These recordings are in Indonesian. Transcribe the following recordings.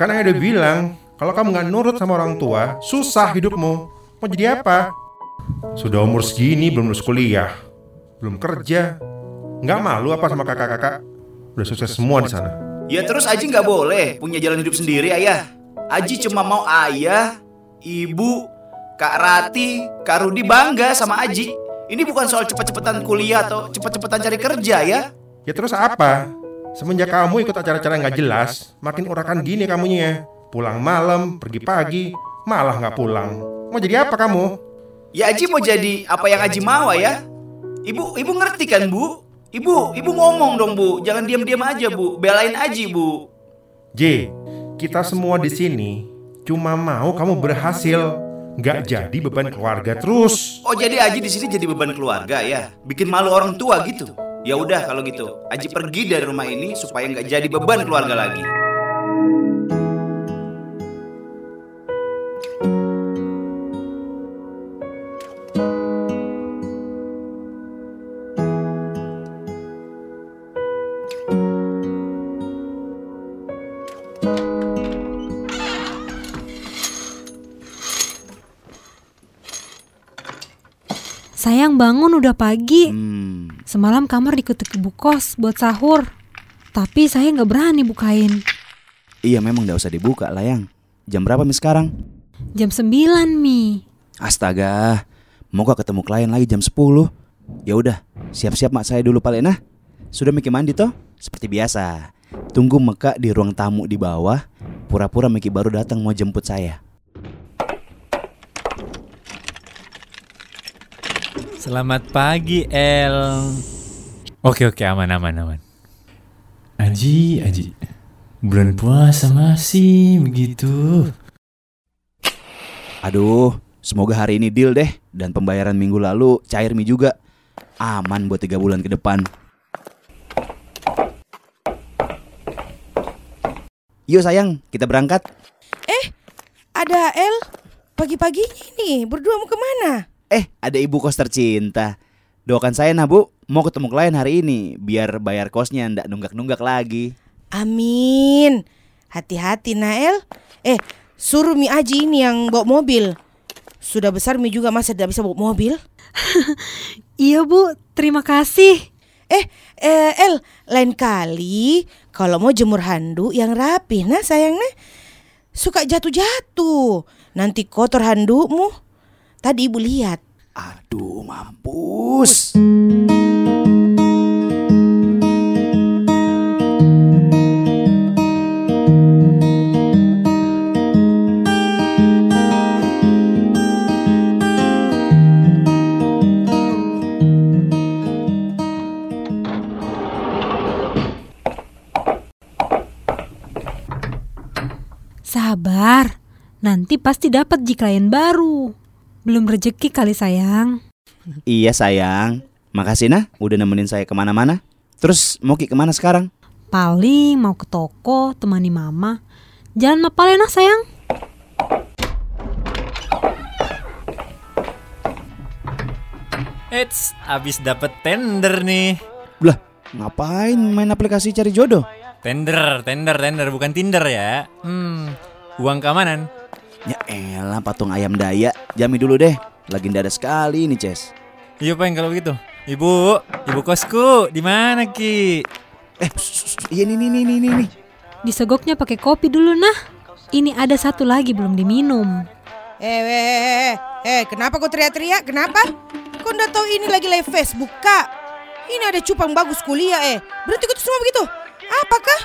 Kan ayah udah bilang, kalau kamu nggak nurut sama orang tua, susah hidupmu. Mau jadi apa? Sudah umur segini belum lulus kuliah, belum kerja. Nggak malu apa sama kakak-kakak? Udah sukses semua di sana. Ya terus Aji nggak boleh punya jalan hidup sendiri ayah. Aji cuma mau ayah, ibu, Kak Rati, Kak Rudi bangga sama Aji. Ini bukan soal cepet-cepetan kuliah atau cepet-cepetan cari kerja ya. Ya terus apa? Semenjak kamu ikut acara-acara nggak jelas, makin urakan gini kamunya. Pulang malam, pergi pagi, malah nggak pulang. Mau jadi apa kamu? Ya Aji mau jadi apa yang Aji mau ya. Ibu, ibu ngerti kan bu? Ibu, ibu ngomong dong bu, jangan diam-diam aja bu, belain Aji bu. J, kita semua di sini cuma mau kamu berhasil, nggak jadi beban keluarga terus. Oh jadi Aji di sini jadi beban keluarga ya, bikin malu orang tua gitu. Ya udah kalau gitu, Aji pergi dari rumah ini supaya nggak jadi beban keluarga lagi. Sayang bangun udah pagi. Hmm, Semalam kamar diketuk ibu kos buat sahur. Tapi saya nggak berani bukain. iya memang nggak usah dibuka lah yang. Jam berapa mi sekarang? Jam 9 Mi. Astaga, mau gak ketemu klien lagi jam 10 Ya udah, siap-siap mak saya dulu paling nah Sudah Miki mandi toh? Seperti biasa Tunggu Meka di ruang tamu di bawah Pura-pura Miki baru datang mau jemput saya Selamat pagi, El. Oke, oke, aman, aman, aman. Aji, Aji. Bulan puasa masih begitu. Aduh, semoga hari ini deal deh Dan pembayaran minggu lalu cair Mi juga Aman buat tiga bulan ke depan Yuk sayang, kita berangkat Ada El pagi-paginya ini berdua mau ke mana? Eh, ada ibu kos tercinta. Doakan saya nah bu, mau ketemu klien hari ini biar bayar kosnya ndak nunggak-nunggak lagi. Amin. Hati-hati Nael. Eh, suruh Mi Aji ini yang bawa mobil. Sudah besar Mi juga masa tidak bisa bawa mobil. Iya Bu, terima kasih. Eh, eh El, lain kali kalau mau jemur handuk yang rapi nah sayangnya. Suka jatuh-jatuh. Nanti kotor handukmu. Tadi ibu lihat. Aduh, mampus. Sabar, nanti pasti dapat ji klien baru. Belum rezeki kali sayang. Iya sayang, makasih nah udah nemenin saya ke mana-mana. Terus mau Ki ke mana sekarang? Paling mau ke toko, temani mama. Jalan Mapalena sayang. Eits, abis dapet tender nih. Lah, ngapain main aplikasi cari jodoh? Tender, tender, tender, bukan Tinder ya. Hmm, uang keamanan. Ya elah patung ayam daya, jami dulu deh. Lagi dada sekali ini, Ces. Iya peng kalau begitu. Ibu, ibu kosku, di mana ki? Eh, iya nih nih nih nih nih, nih. Disogoknya pakai kopi dulu nah. Ini ada satu lagi belum diminum. Eh, eh, eh, eh, kenapa kau teriak-teriak? Kenapa? Kau ndak tahu ini lagi live Facebook, Kak? Ini ada cupang bagus kuliah, eh. Berarti kau semua begitu? Apakah?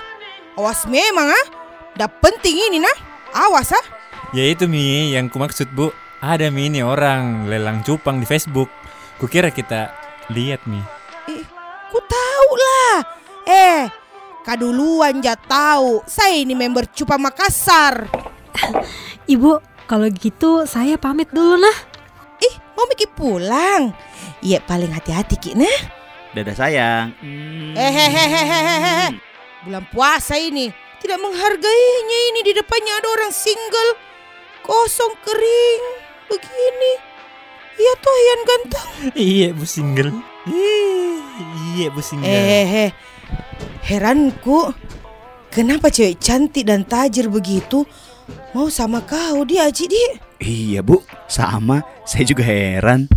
Awas memang, ah. Dah penting ini, nah. Awas, ah. Ya itu Mi, yang kumaksud bu. Ada Mi ini orang lelang cupang di Facebook. Kukira kita lihat Mi. Eh, ku tahu lah. Eh, kak duluan ja tahu. Saya ini member Cupang Makassar. Ibu, kalau gitu saya pamit dulu nah. Ih, mau mikir pulang? Iya, paling hati-hati, Ki, nah. Dadah sayang. Hmm. Eh, Hehehehehehe. Bulan puasa ini tidak menghargainya ini di depannya ada orang single kosong kering begini. Iya toh Yan ganteng. Iya bu single. Iya bu single. Eh, heranku kenapa cewek cantik dan tajir begitu mau sama kau dia Aji di? Iya bu, sama. Saya juga heran.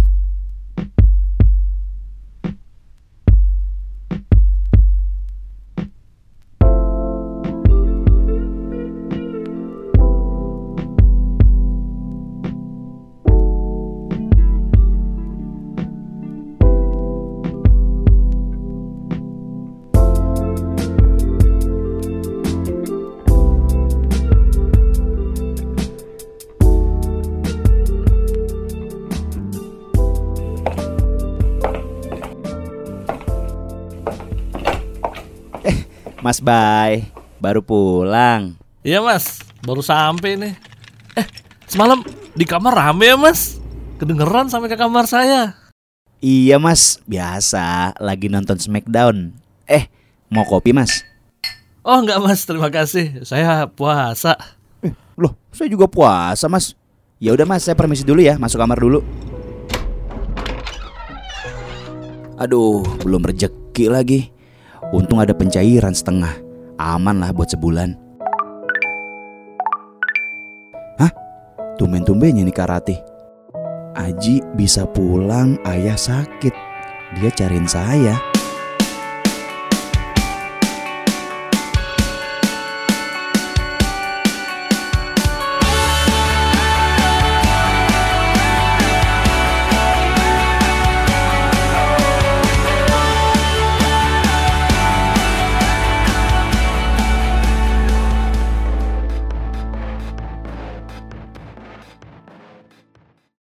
Mas Bay, baru pulang. Iya mas, baru sampai nih. Eh, semalam di kamar rame ya mas? Kedengeran sampai ke kamar saya. Iya mas, biasa lagi nonton Smackdown. Eh, mau kopi mas? Oh enggak mas, terima kasih. Saya puasa. Loh, saya juga puasa mas. Ya udah mas, saya permisi dulu ya, masuk kamar dulu. Aduh, belum rejeki lagi. Untung ada pencairan setengah. Aman lah buat sebulan. Hah? Tumben-tumbennya nih Karati. Aji bisa pulang, ayah sakit. Dia cariin saya.